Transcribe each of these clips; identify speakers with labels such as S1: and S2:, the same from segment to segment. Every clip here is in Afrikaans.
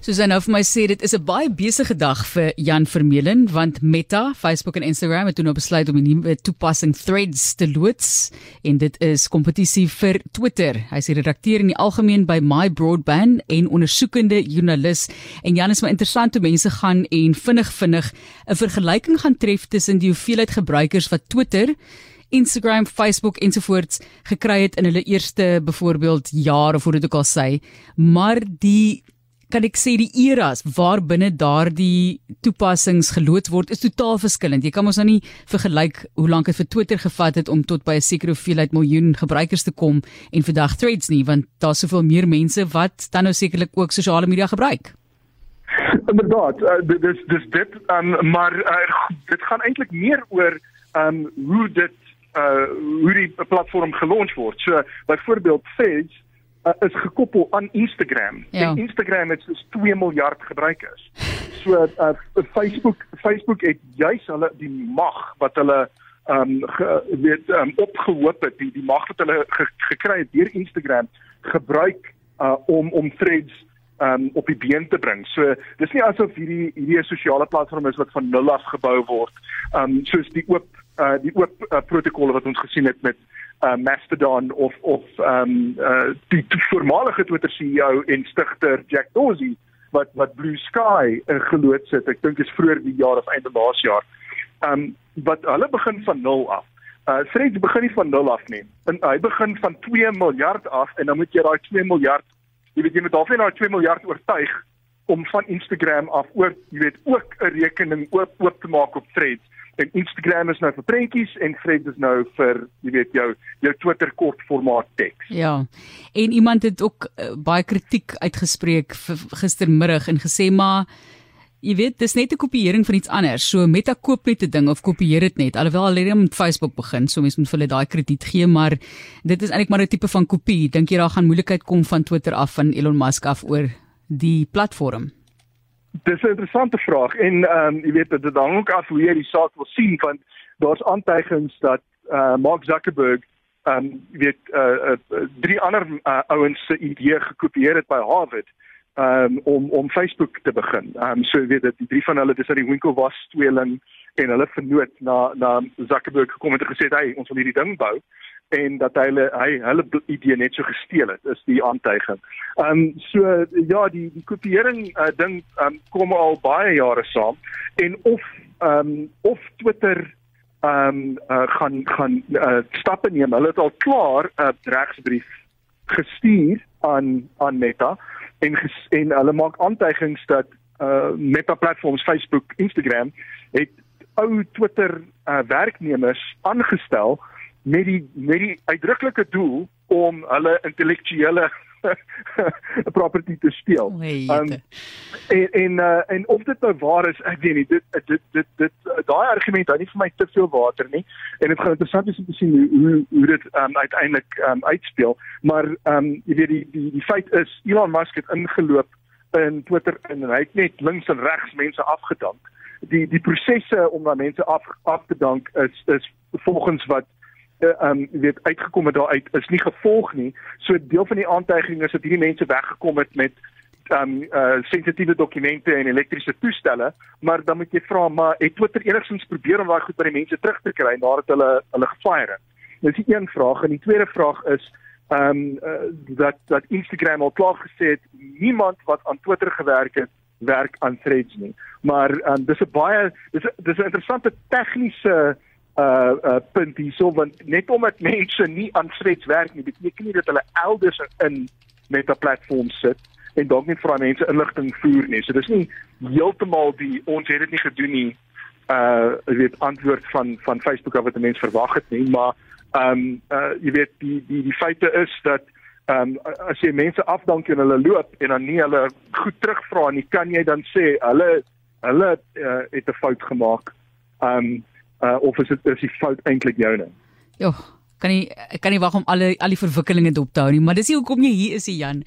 S1: Soos hy nou vir my sê, dit is 'n baie besige dag vir Jan Vermeulen want Meta, Facebook en Instagram het toe nou besluit om 'n nuwe toepassing Threads te loods en dit is kompetisie vir Twitter. Hy is redakteur in die algemeen by My Broadband en ondersoekende joernalis. En Jan is maar interessant hoe mense gaan en vinnig vinnig 'n vergelyking gaan tref tussen die hoeveelheid gebruikers wat Twitter Instagram, Facebook ensovoorts gekry het in hulle eerste byvoorbeeld jaar of hoe dit ook al sê, maar die kan ek sê die eras waar binne daardie toepassings geloods word is totaal verskillend. Jy kan mos nou nie vergelyk hoe lank dit vir Twitter gevat het om tot by 'n sekere hoeveelheid miljoen gebruikers te kom en vandag Threads nie, want daar's soveel meer mense wat dan nou sekerlik ook sosiale media gebruik.
S2: Inderdaad, uh, dis dis dit um, maar uh, dit gaan eintlik meer oor um, hoe dit uh, hoe die platform gelons word. So byvoorbeeld Threads uh, is gekoppel aan Instagram. Ja. En Instagram het soos 2 miljard gebruikers. So uh, Facebook Facebook het juis hulle die mag wat hulle ehm um, ge, weet um, opgehoop het, die die mag wat hulle ge, gekry het deur Instagram gebruik uh, om om threads um, op die been te bring. So dis nie asof hierdie hierdie sosiale platform is wat van nul af gebou word. Ehm um, soos die oop uh, die oop uh, protokolle wat ons gesien het met uh, Mastodon of of ehm um, uh, die, voormalige Twitter CEO en stigter Jack Dorsey wat wat Blue Sky geloods het. Ek dink dit is vroeër die jaar of einde laas jaar. Ehm um, wat hulle begin van nul af. Uh Threads begin nie van nul af nie. En hy begin van 2 miljard af en dan moet jy daai 2 miljard jy weet jy moet daarvan nou 2 miljard oortuig om van Instagram af ook jy weet ook 'n rekening oop oop te maak op Threads en Instagram is nou vir prentjies en Threads is nou vir jy weet jou jou Twitter kortformaat teks.
S1: Ja. En iemand het ook uh, baie kritiek uitgespreek gistermiddag en gesê maar jy weet dis net 'n kopieering van iets anders. So Meta koop net 'n ding of kopieer dit net. Alhoewel hulle net met Facebook begin, so mense moet vir hulle daai krediet gee, maar dit is eintlik maar 'n tipe van kopie. Dink jy daar gaan moeilikheid kom van Twitter af van Elon Musk af oor die platform?
S2: Dis 'n interessante vraag en ehm um, jy weet dit hang ook af hoe jy die saak wil sien want daar's aantuigings dat uh, Mark Zuckerberg ehm um, weet uh, uh, drie ander uh, ouens se idee gekopieer het by Harvard ehm um, om om Facebook te begin. Ehm um, so jy weet dit drie van hulle dis uit die Winklevoss tweeling en hulle vernoot na na Zuckerberg gekom en gesê hy ons wil hierdie ding bou en dat hy hulle hy hulle idee net so gesteel het is die aantuiging. Ehm um, so ja die die kopieering uh, ding um, kom al baie jare saam en of ehm um, of Twitter ehm um, uh, gaan gaan uh, stappe neem. Hulle het al klaar 'n uh, regsbrief gestuur aan aan Meta en ges, en hulle maak aantuigings dat uh, Meta platforms Facebook, Instagram het ou Twitter uh, werknemers aangestel met die met die uitdruklike doel om hulle intellektuele property te steel. Um, en en uh, en of dit nou waar is, ek weet nie. Dit dit dit dit daai argument hou nie vir my te veel water nie. En dit gaan interessant wees om te sien hoe hoe, hoe dit um, uiteindelik um, uitspeel. Maar ehm um, jy weet die die die feit is Elon Musk het ingeloop in Twitter en hy het net links en regs mense afgedank. Die die prosesse om daai mense af af te dank is is volgens wat ehm um, weet uitgekom het daaruit is nie gevolg nie. So deel van die aantuiging is dat hierdie mense weggekom het met ehm um, uh sensitiewe dokumente en elektriese toestelle, maar dan moet jy vra maar het Twitter enigstens probeer om daai goed by die mense terug te kry nadat hulle hulle gefire het. Dis die een vraag en die tweede vraag is ehm um, uh, dat dat Instagram al klaar gesê het niemand wat aan Twitter gewerk het werk aan threads nie. Maar um, dis 'n baie dis dis 'n interessante tegniese uh punt hierso want net omdat mense nie aan threads werk nie beteken nie dat hulle elders in meta platforms sit en dalk nie vir mense inligting voer nie. So dis nie heeltemal die ons het dit nie gedoen nie. Uh weet antwoord van van Facebook wat mense verwag het nie, maar ehm um, uh jy weet die die die feite is dat ehm um, as jy mense afdank en hulle loop en dan nie hulle goed terugvra nie, kan jy dan sê hulle hulle uh, het 'n fout gemaak. Ehm um, uh, of is dit is die fout eintlik joune?
S1: Ja, kan nie kan nie wag om alle al die verwikkelinge dop te hou nie, maar dis nie hoekom jy hier is, Jan.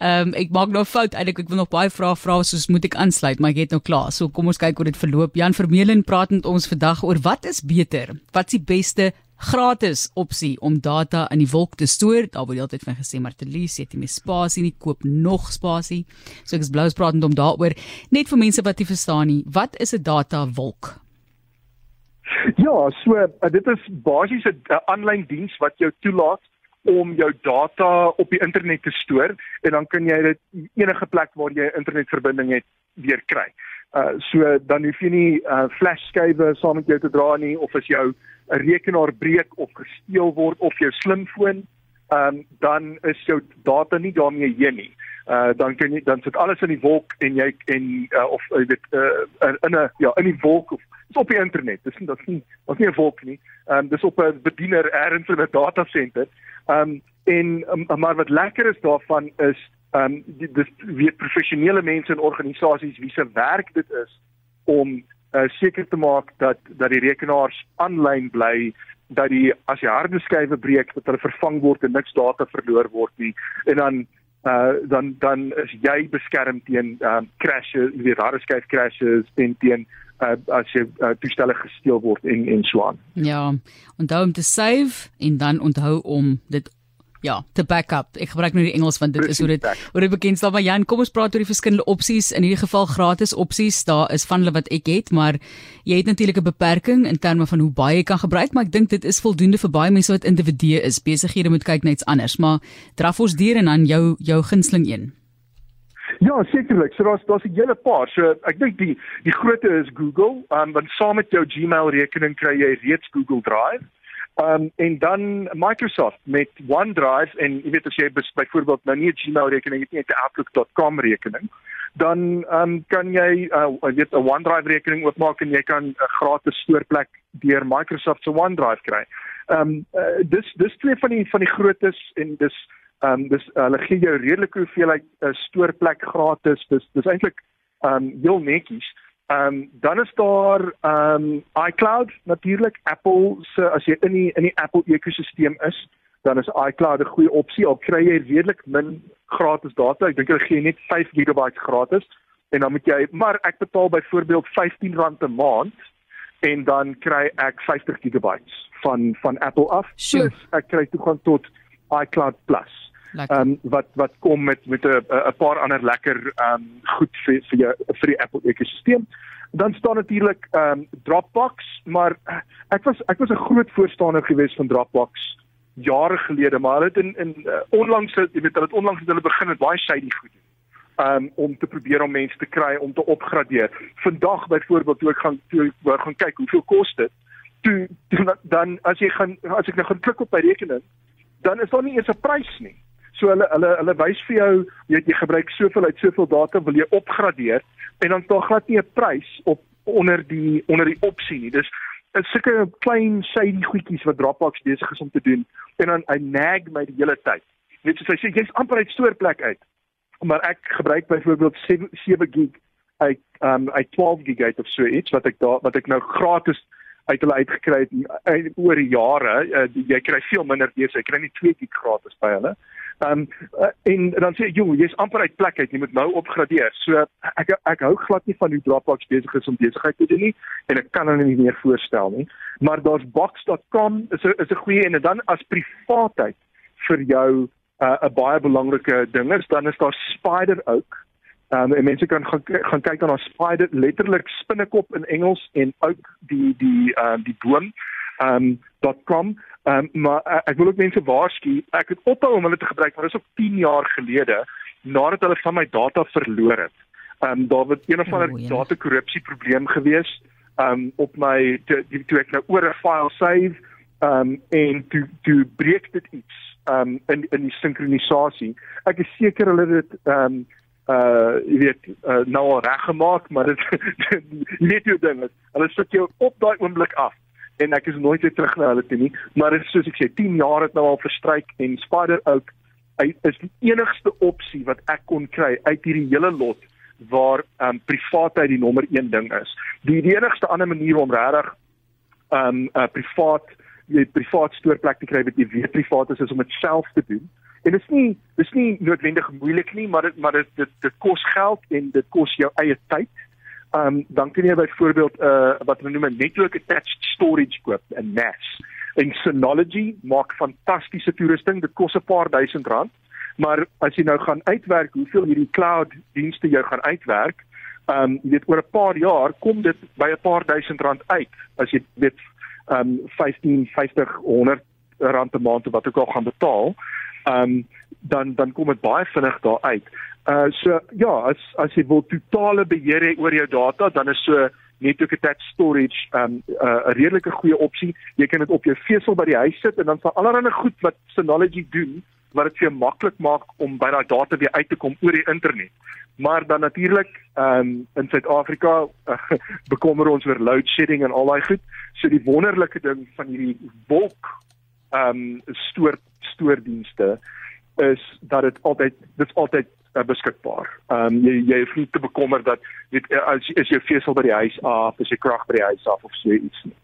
S1: Ehm um, ek maak nou fout eintlik ek wil nog baie vrae vra soos moet ek aansluit, maar ek het nou klaar. So kom ons kyk hoe dit verloop. Jan Vermeulen praat met ons vandag oor wat is beter? Wat is die beste gratis opsie om data in die wolk te stoor. Daar word altyd van gesê Martelies, jy het nie meer spasie nie, koop nog spasie. So ek is blous pratend om daaroor net vir mense wat nie verstaan nie. Wat is 'n data wolk?
S2: Ja, so uh, dit is basies 'n aanlyn diens wat jou toelaat om jou data op die internet te stoor en dan kan jy dit enige plek waar jy internetverbinding het weer kry. Uh so dan hoef jy nie uh flashskywe saam met jou te dra nie of as jou 'n rekenaar breek of gesteel word of jou slimfoon, ehm um, dan is jou data nie daarmee heen nie. Uh dan kan jy dan sit alles in die wolk en jy en uh, of jy weet uh, in 'n ja, in die wolk of is op die internet. Dis nie dis nie dis nie 'n wolk nie. Ehm um, dis op 'n bediener ergens in 'n data center. Ehm um, en um, maar wat lekker is daarvan is ehm um, dis weet professionele mense en organisasies wie se werk dit is om uh, seker te maak dat dat die rekenaars aanlyn bly dat die as die harde skywe breek dat hulle vervang word en niks data verloor word nie en dan uh, dan dan is jy beskerm teen um, crashes die harde skyf crashes en teen uh, as jy uh, toestelle gesteel word en en so aan.
S1: Ja onthou om te save en dan onthou om dit Ja, te backup. Ek gebruik nou die Engels want dit is hoe dit hoe dit bekend staan. Maar Jan, kom ons praat oor die verskillende opsies. In hierdie geval gratis opsies. Daar is van hulle wat ek het, maar jy het natuurlik 'n beperking in terme van hoe baie jy kan gebruik, maar ek dink dit is voldoende vir baie mense wat individue is. Besighede moet kyk na iets anders, maar draf ons deur en dan jou jou gunsteling een.
S2: Ja, sekerlik. So daar's daar's 'n hele paar. So ek dink die die grootte is Google. Um want saam met jou Gmail rekening kry jy reeds Google Drive. Um en dan Microsoft met OneDrive en jy weet as jy byvoorbeeld nou nie 'n Gmail rekening het nie, jy het 'n outlook.com rekening, dan um kan jy uh weet 'n OneDrive rekening oopmaak en jy kan 'n gratis stoorplek deur Microsoft se OneDrive kry. Um uh, dis dis twee van die van die grootes en dis um dis hulle gee jou redelike hoeveelheid uh, stoorplek gratis. Dis dis eintlik um heel netjies. Ehm um, dan is daar ehm um, iCloud natuurlik Apple se as jy in die in die Apple ekosisteem is, dan is iCloud 'n goeie opsie. Al kry jy redelik min gratis data. Ek dink hulle gee net 5 GB gratis en dan moet jy maar ek betaal byvoorbeeld R15 'n maand en dan kry ek 50 GB van van Apple af. Plus ek kry toegang tot iCloud Plus. Ehm um, wat wat kom met met 'n 'n paar ander lekker ehm um, goed vir vir jou vir die Apple ekosisteem. Dan staan natuurlik ehm um, Dropbox, maar eh, ek was ek was 'n groot voorstander gewees van Dropbox jare gelede, maar hulle het in in uh, onlangs jy weet hulle het onlangs het hulle begin met baie shady goed doen. Um om te probeer om mense te kry om te opgradeer. Vandag byvoorbeeld toe ek gaan toe ek gaan kyk hoeveel kos dit. Toe, toe dan as jy gaan as ek nou gaan klik op my rekening, dan is daar nie eens 'n prys nie. So hulle hulle hulle wys vir jou jy jy gebruik soveel uit soveel data wil jy opgradeer en dan tog glad nie 'n prys op onder die onder die opsie nie. Dis is sulke klein shady goedjies wat Dropbox besig is om te doen en dan hy nag my die hele tyd. Net soos hy sê jy's amper uit stoorplek uit. Maar ek gebruik byvoorbeeld 7 gig uit um uit 12 gig uit of so iets wat ek daar wat ek nou gratis uit hulle uitgekry het oor die jare. Uh, jy kry veel minder deesdae. Jy kry nie 2 gig gratis by hulle. Ehm um, en dan sê jy, jy's amper uit plek uit, jy moet nou opgradeer. So ek ek hou glad nie van hoe Dropbox besig is om besigheid te doen nie en ek kan hulle nie meer voorstel nie. Maar daar's box.com is 'n is 'n goeie en dan as privaatheid vir jou 'n uh, baie belangrike ding is, dan is daar Spider ook. Ehm um, en mense kan gaan gaan kyk na Spider letterlik spinnekop in Engels en ook die die ehm uh, die boom um, .com um, maar uh, ek wil ook mense waarsku, ek het ophou om hulle te gebruik, maar dit is ook 10 jaar gelede nadat hulle van my data verloor het. Um, daar het een of ander oh, ja. data korrupsie probleem gewees um, op my toe, toe ek nou oor 'n file save um, en toe toe breek dit iets um, in in die sinkronisasie. Ek is seker hulle het dit um, uh jy weet uh, nou reggemaak, maar dit weet jy ding is, hulle sit jou op daai oomblik af en ek is nooit weer terug na hulle toe nie maar dit is soos ek sê 10 jaar het nou al verstryk en Spider ook is die enigste opsie wat ek kon kry uit hierdie hele lot waar um privaatheid die nommer 1 ding is. Die die enigste ander manier om regtig um 'n uh, privaat jy privaat stoorplek te kry wat jy weet privaat is is om dit self te doen. En dit is nie dis nie noodwendig moeilik nie maar dit maar dit dit, dit kos geld en dit kos jou eie tyd. Ehm um, dan kan jy byvoorbeeld 'n uh, wat hulle noem 'n network attached storage koop, 'n NAS. En Synology maak fantastiese toerusting. Dit kos 'n paar duisend rand. Maar as jy nou gaan uitwerk hoeveel hierdie cloud dienste jou gaan uitwerk, ehm um, jy weet oor 'n paar jaar kom dit by 'n paar duisend rand uit as jy weet ehm um, 15, 50, 100 rand per maand wat ek al gaan betaal. Ehm um, dan dan kom dit baie vinnig daar uit. Uh so ja, as as jy wil totale beheer hê oor jou data, dan is so network attached storage um 'n uh, redelike goeie opsie. Jy kan dit op jou vesel by die huis sit en dan sal allerlei goed wat Synology doen wat dit vir jou maklik maak om by daai data weer uit te kom oor die internet. Maar dan natuurlik um in Suid-Afrika uh, bekommer ons oor load shedding en al daai goed. So die wonderlike ding van hierdie wolk um stoor stoordienste is dat dit altyd dit's altyd uh, beskikbaar. Ehm um, jy jy hoef nie te bekommer dat weet as is jou vesel by die huis af, is jy krag by die huis af of so iets nie.